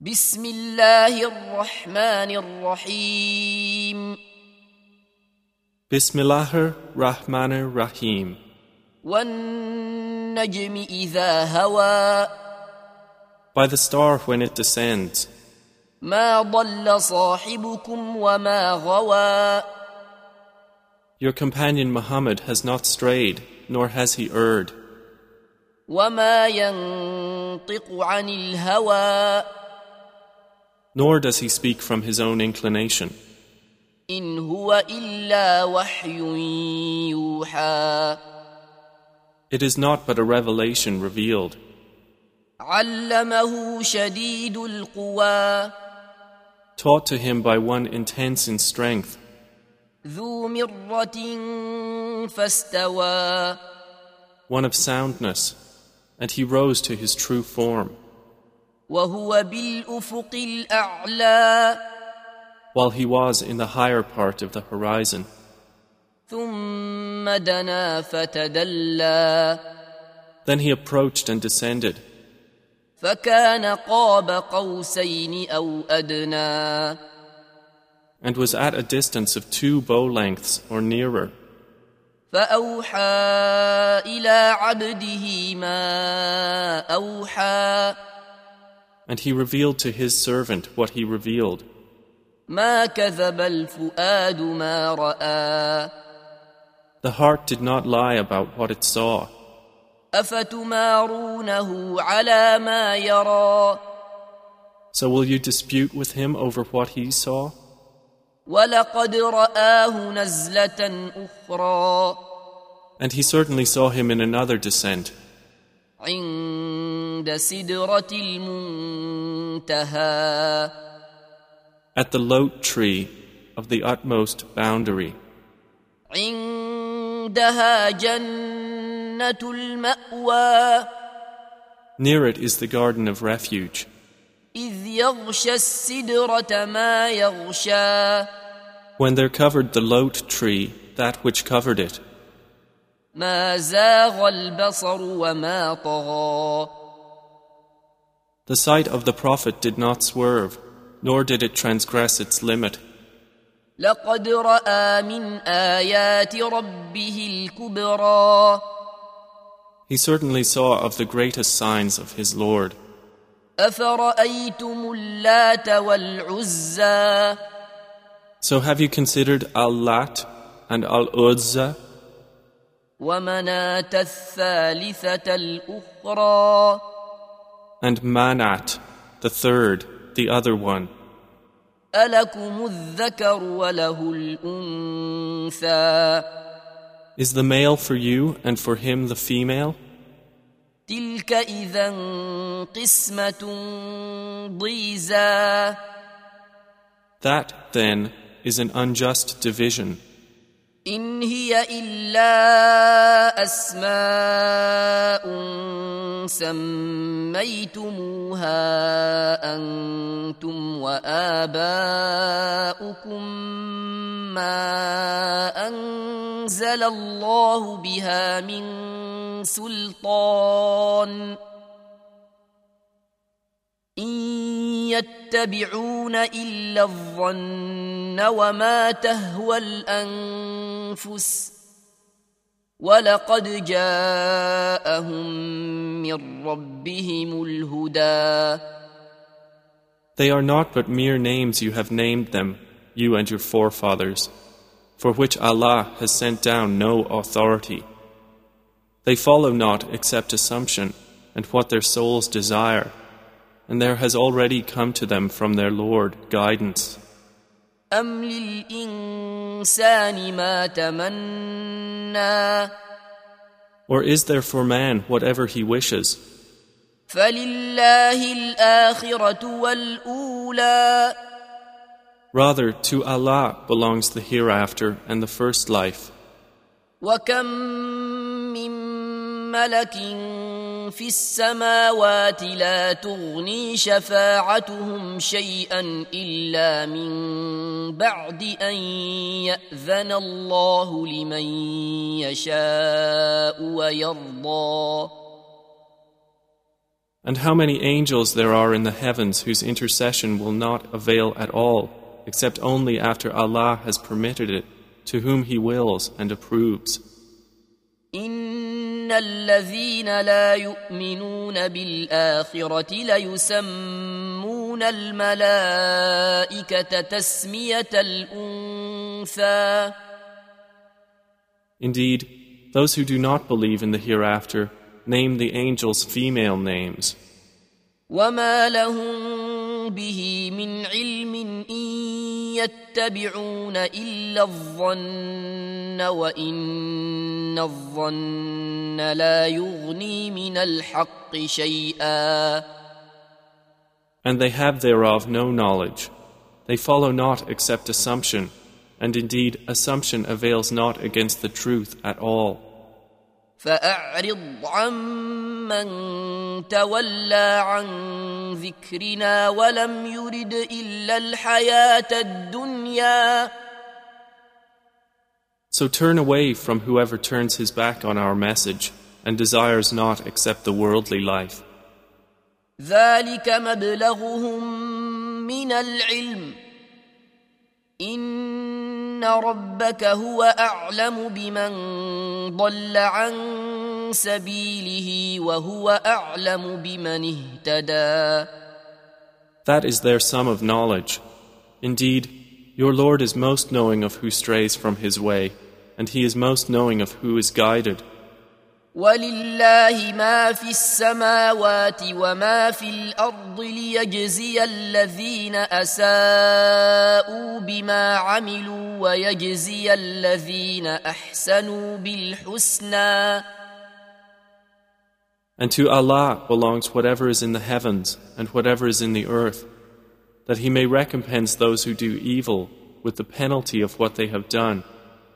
بسم الله الرحمن الرحيم Bismillahir Rahmanir Rahim. والنجم إذا هوى By the star when it descends, ما ضل صاحبكم وما غوى your companion Muhammad has not strayed, nor has he erred, وما ينطق عن الهوى nor does he speak from his own inclination. إن هو إلا وحي يوحى It is not but a revelation revealed. علمه شديد القوى taught to him by one intense in strength, ذو مرة فاستوى one of soundness, and he rose to his true form, وهو بالأفق الأعلى while he was in the higher part of the horizon. ثم دنا فتدلى Then he approached and descended, فكان قاب قوسين أو أدنى and was at a distance of two bow lengths or nearer. فأوحى إلى عبده ما أوحى and he revealed to his servant what he revealed. The heart did not lie about what it saw. So will you dispute with him over what he saw? And he certainly saw him in another descent. عند سدرة المنتهى at the lote tree of the utmost boundary. عندها جنة المأوى Near it is the garden of refuge, إذ يغشى السدرة ما يغشى when there covered the lote tree that which covered it. ما زاغ البصر وما طغى The sight of the Prophet did not swerve, nor did it transgress its limit. لقد رأى من آيات ربه الكبرى He certainly saw of the greatest signs of his Lord. أفرأيتم اللات والعزى So have you considered Al-Lat and Al-Uzza ومناة الثالثة الأخرى and Manat, the third, the other one. Is the male for you and for him the female? That, then, is an unjust division. إن هي إلا أسماء سميتموها أنتم وآباؤكم ما أنزل الله بها من سلطان إن يتبعون إلا الظن وما تهوى الأنفس ولقد جاءهم من ربهم الهدى They are not but mere names you have named them, you and your forefathers, for which Allah has sent down no authority. They follow not except assumption and what their souls desire, and there has already come to them from their Lord guidance. أم للإنسان ما تمنى Or is there for man whatever he wishes? فلله الآخرة والأولى Rather, to Allah belongs the hereafter and the first life. وكم من ملك في السماوات لا تغني شفاعتهم شيئا الا من بعد ان ياذن الله لمن يشاء ويرضى And how many angels there are in the heavens whose intercession will not avail at all, except only after Allah has permitted it to whom He wills and approves. إن الذين لا يؤمنون بالآخرة ليسمون الملائكة تسمية الأنثى Indeed, those who do not believe in the hereafter name the angels female names. وما لهم به من علم إن يتبعون إلا الظن وإن الظن لا يغني من الحق شيئا And they have thereof no knowledge. They follow not except assumption, and indeed assumption avails not against the truth at all. فأعرض عمن تولى عن ذكرنا ولم يرد إلا الحياة الدنيا So turn away from whoever turns his back on our message and desires not except the worldly life. ذلك مبلغهم من العلم إن ربك هو أعلم بمن ضل عن سبيله وهو أعلم بمن اهتدى That is their sum of knowledge. Indeed, your Lord is most knowing of who strays from his way, and he is most knowing of who is guided. ولله ما في السماوات وما في الأرض ليجزي الذين أساءوا بما عملوا ويجزي الذين أحسنوا بالحسنى And to Allah belongs whatever is in the heavens and whatever is in the earth, that He may recompense those who do evil with the penalty of what they have done,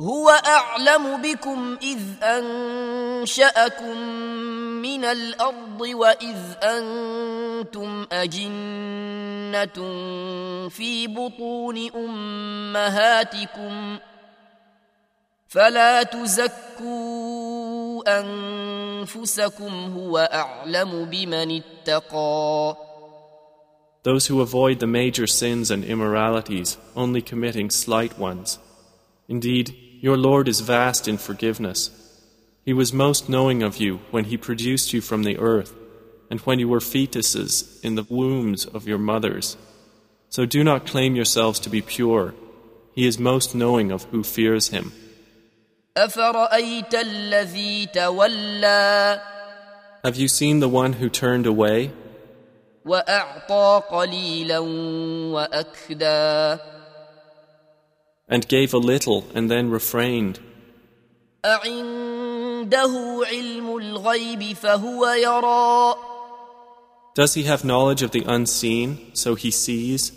هو أعلم بكم إذ أنشأكم من الأرض وإذ أنتم أجنة في بطون أمهاتكم ۖ فلا تزكوا أنفسكم هو أعلم بمن اتقى Those who avoid the major sins and immoralities, only committing slight ones. Indeed, your Lord is vast in forgiveness. He was most knowing of you when He produced you from the earth, and when you were fetuses in the wombs of your mothers. So do not claim yourselves to be pure. He is most knowing of who fears Him. أفرأيت الذي تولى Have you seen the one who turned away وأعطى قليلا وأكدى and gave a little and then refrained. Does he have knowledge of the unseen, so he sees?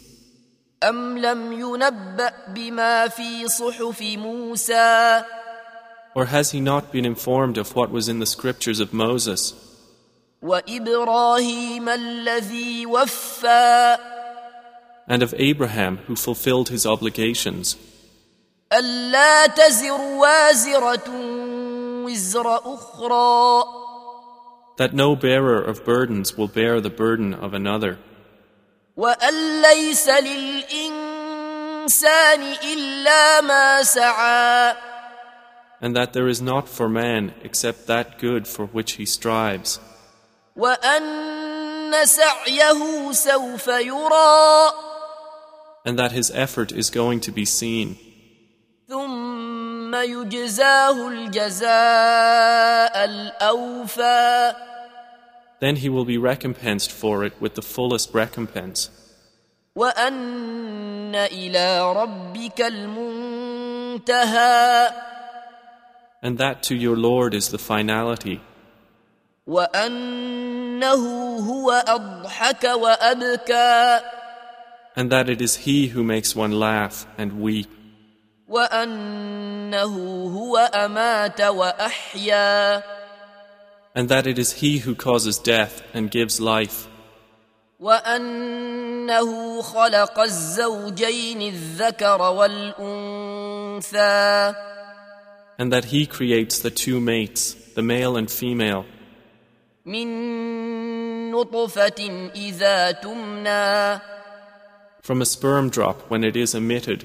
Or has he not been informed of what was in the scriptures of Moses? And of Abraham who fulfilled his obligations. ألا تزر وازرة وزر أخرى That no bearer of burdens will bear the burden of another, وأن ليس للإنسان إلا ما سعى and that there is not for man except that good for which he strives, وأن سعيه سوف يرى and that his effort is going to be seen. ثم يجزاه الجزاء الأوفى Then he will be recompensed for it with the fullest recompense. وأن إلى ربك المنتهى And that to your Lord is the finality, وأنه هو أضحك وأبكى and that it is He who makes one laugh and weep, and that it is He who causes death and gives life, وأنه خلق الزوجين الذكر والأنثى and that He creates the two mates, the male and female, من نطفة إذا تمنى from a sperm drop when it is emitted,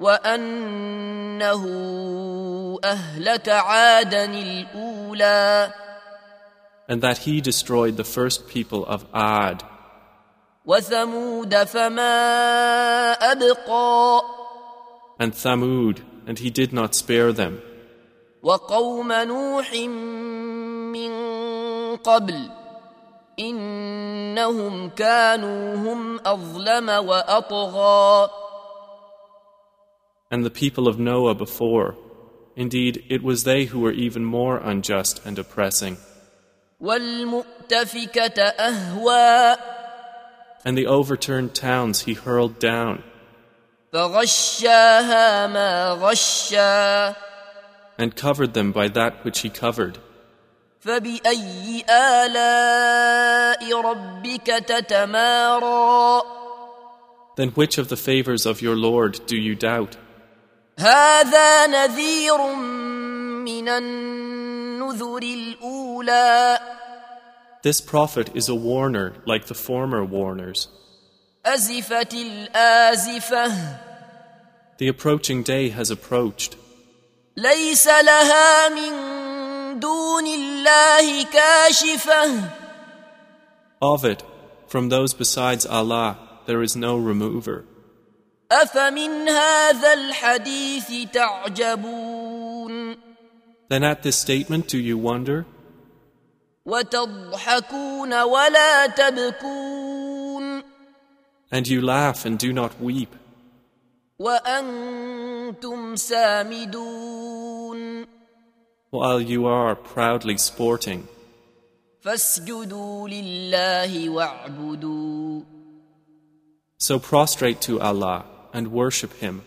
وأنه أهلك عادا الأولى and that He destroyed the first people of Ad, وثمود فما أبقى and Thamud, and He did not spare them, وقوم نوح من قبل إنهم كانوا هم أظلم وأطغى and the people of Noah before. Indeed, it was they who were even more unjust and oppressing. And the overturned towns he hurled down. And covered them by that which he covered. Then which of the favors of your Lord do you doubt? هذا نذير من النذر الأولى This prophet is a warner like the former warners. أزفت الآزفة The approaching day has approached. ليس لها من دون الله كاشفة Of it, from those besides Allah, there is no remover. أفمن هذا الحديث تعجبون Then at this statement do you wonder? وتضحكون ولا تبكون And you laugh and do not weep, وأنتم سامدون while you are proudly sporting. فاسجدوا لله واعبدوا So prostrate to Allah and worship Him.